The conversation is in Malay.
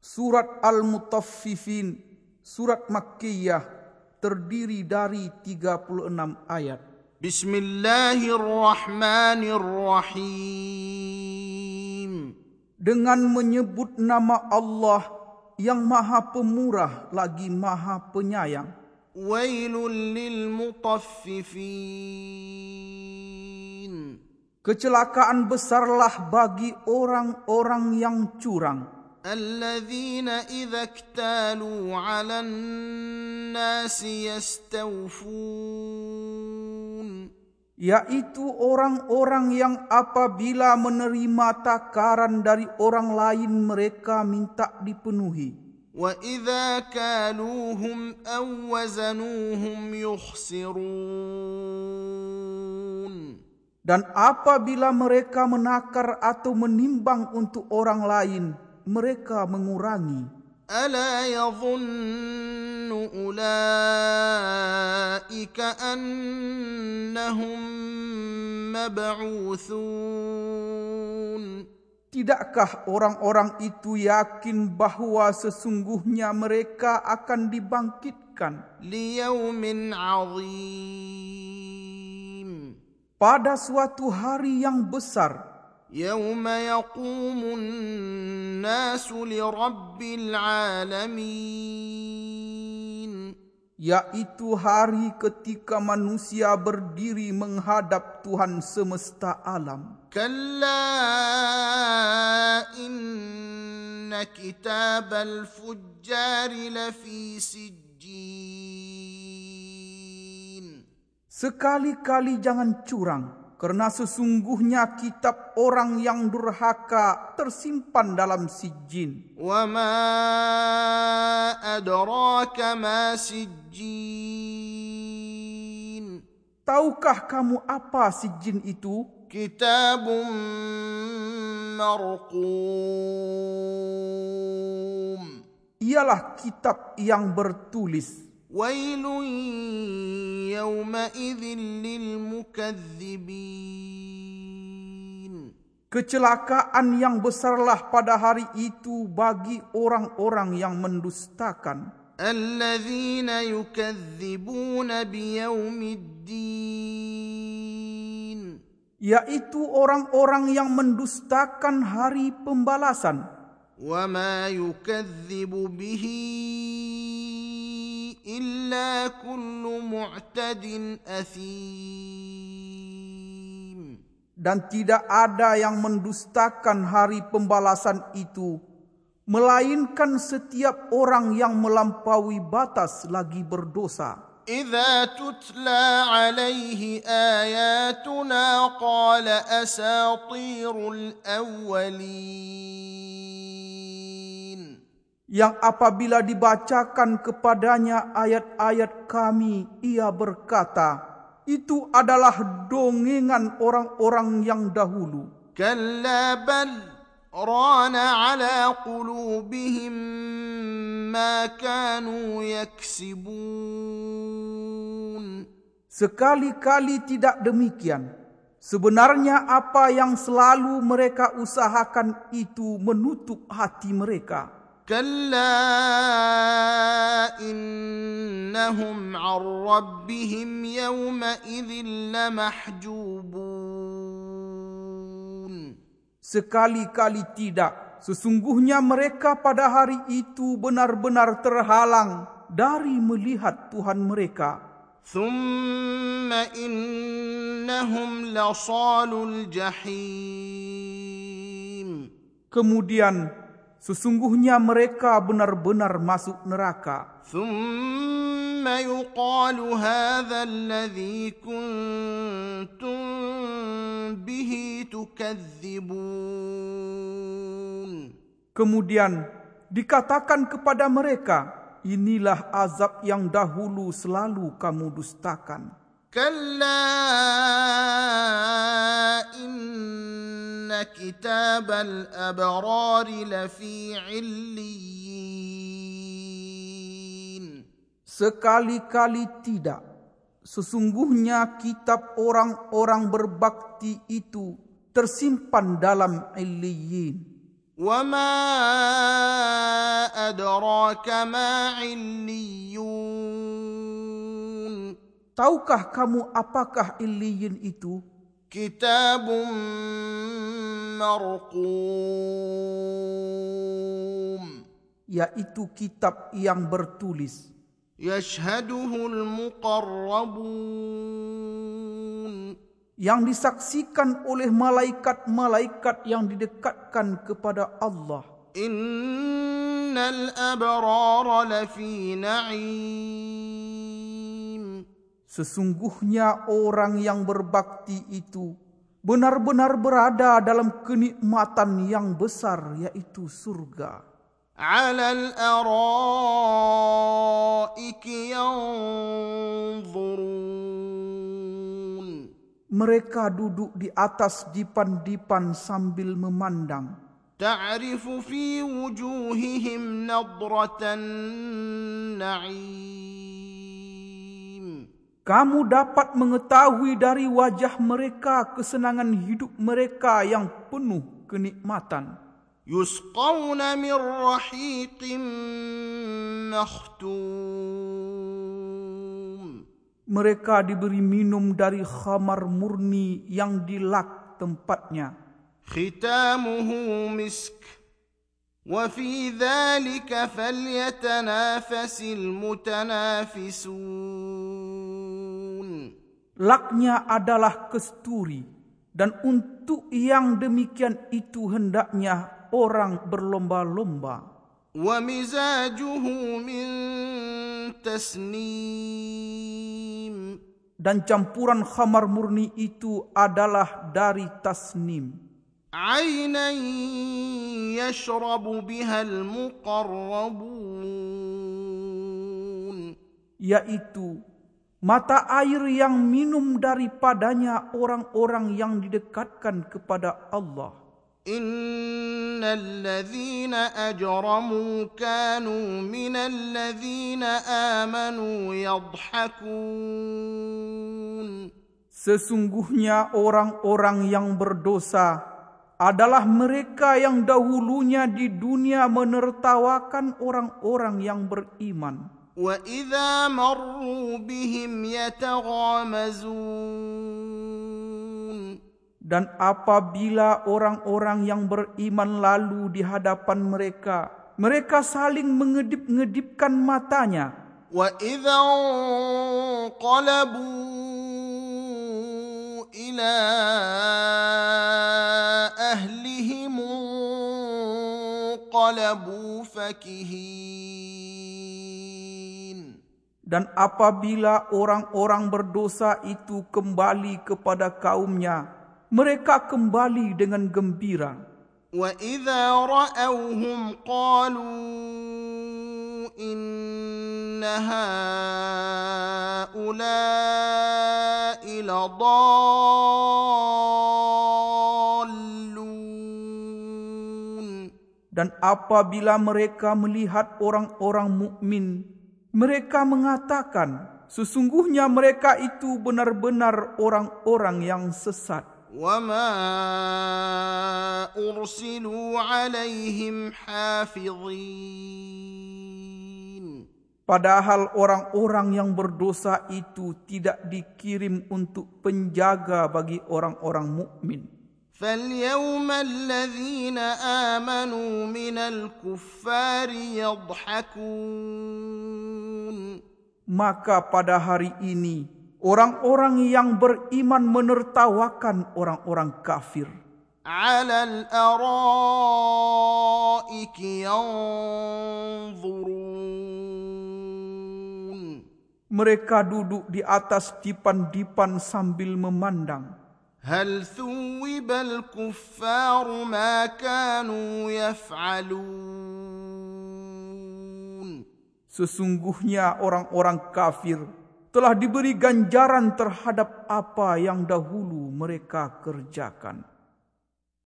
Surat Al-Mutaffifin, Surat Makkiyah, terdiri dari 36 ayat. Bismillahirrahmanirrahim. Dengan menyebut nama Allah yang maha pemurah lagi maha penyayang. Wailul lil mutaffifin. Kecelakaan besarlah bagi orang-orang yang curang. الذين إذا اكتالوا على الناس يستوفون yaitu orang-orang yang apabila menerima takaran dari orang lain mereka minta dipenuhi وإذا كالوهم أو وزنوهم يخسرون dan apabila mereka menakar atau menimbang untuk orang lain mereka mengurangi ألا يظن أولئك أنهم مبعوثون Tidakkah orang-orang itu yakin bahawa sesungguhnya mereka akan dibangkitkan ليوم عظيم pada suatu hari yang besar يوم يقوم الناس لرب العالمين yaitu hari ketika manusia berdiri menghadap Tuhan semesta alam كلا إن كتاب الفجار لفي سجين Sekali-kali jangan curang Kerana sesungguhnya kitab orang yang durhaka tersimpan dalam sijin. Wa ma adraka ma sijin. Tahukah kamu apa sijin itu? Kitabun marqum. Ialah kitab yang bertulis. ويل يومئذ للمكذبين Kecelakaan yang besarlah pada hari itu bagi orang-orang yang mendustakan. الذين يكذبون بيوم الدين Yaitu orang-orang yang mendustakan hari pembalasan. وما يكذب به إلا كل معتد أثيم Dan tidak ada yang mendustakan hari pembalasan itu. Melainkan setiap orang yang melampaui batas lagi berdosa. إذا تتلى عليه آياتنا قال أساطير الأولين yang apabila dibacakan kepadanya ayat-ayat kami, ia berkata, itu adalah dongengan orang-orang yang dahulu. Kalla bal rana ala qulubihim ma kanu yaksibun. Sekali-kali tidak demikian. Sebenarnya apa yang selalu mereka usahakan itu menutup hati mereka. كلا إنهم عن ربهم يومئذ لمحجوبون Sekali-kali tidak. Sesungguhnya mereka pada hari itu benar-benar terhalang dari melihat Tuhan mereka. ثم إنهم لصال الجحيم Kemudian sesungguhnya mereka benar-benar masuk neraka. ثم يقال هذا الذي كنتم به تكذبون Kemudian dikatakan kepada mereka, inilah azab yang dahulu selalu kamu dustakan. كلا إن كتاب الأبرار لفي عليين Sekali-kali tidak. Sesungguhnya kitab orang-orang berbakti itu tersimpan dalam Iliyin. وما أدراك ما عليون Tahukah kamu apakah Illiyin itu? كتاب مرقوم Yaitu kitab yang bertulis يشهده المقربون yang disaksikan oleh malaikat-malaikat yang didekatkan kepada Allah. إن الأبرار لفي نعيم Sesungguhnya orang yang berbakti itu benar-benar berada dalam kenikmatan yang besar yaitu surga. على الأرائك ينظرون Mereka duduk di atas dipan-dipan sambil memandang. تعرف في وجوههم نضرة النعيم Kamu dapat mengetahui dari wajah mereka kesenangan hidup mereka yang penuh kenikmatan. يسقون من رحيق مختوم Mereka diberi minum dari khamar murni yang dilak tempatnya. ختامه مسك وفي ذلك فليتنافس المتنافسون Laknya adalah kesturi dan untuk yang demikian itu hendaknya orang berlomba-lomba. ومزاجه من تسنيم Dan campuran khamar murni itu adalah dari tasnim. عينا يشرب بها المقربون Yaitu mata air yang minum daripadanya orang-orang yang didekatkan kepada Allah. Innal ladhina ajramu kanu minal ladhina amanu yadhakun. Sesungguhnya orang-orang yang berdosa adalah mereka yang dahulunya di dunia menertawakan orang-orang yang beriman. وإذا مروا بهم يتغامزون Dan apabila orang-orang yang beriman lalu di hadapan mereka, mereka saling mengedip-ngedipkan matanya. وإذا انقلبوا إلى أهلهم انقلبوا فكهين Dan apabila orang-orang berdosa itu kembali kepada kaumnya, mereka kembali dengan gembira. وإذا رأوهم قالوا إن هؤلاء لضالون Dan apabila mereka melihat orang-orang mukmin, mereka mengatakan, sesungguhnya mereka itu benar-benar orang-orang yang sesat. وما أرسلوا عليهم حافظين Padahal orang-orang yang berdosa itu tidak dikirim untuk penjaga bagi orang-orang mukmin. فاليوم الذين آمنوا من الكفار يضحكون Maka pada hari ini, orang-orang yang beriman menertawakan orang-orang kafir. على الأرائك ينظرون Mereka duduk di atas dipan-dipan sambil memandang. هل ثوب الكفار ما كانوا يفعلون Sesungguhnya orang-orang kafir telah diberi ganjaran terhadap apa yang dahulu mereka kerjakan.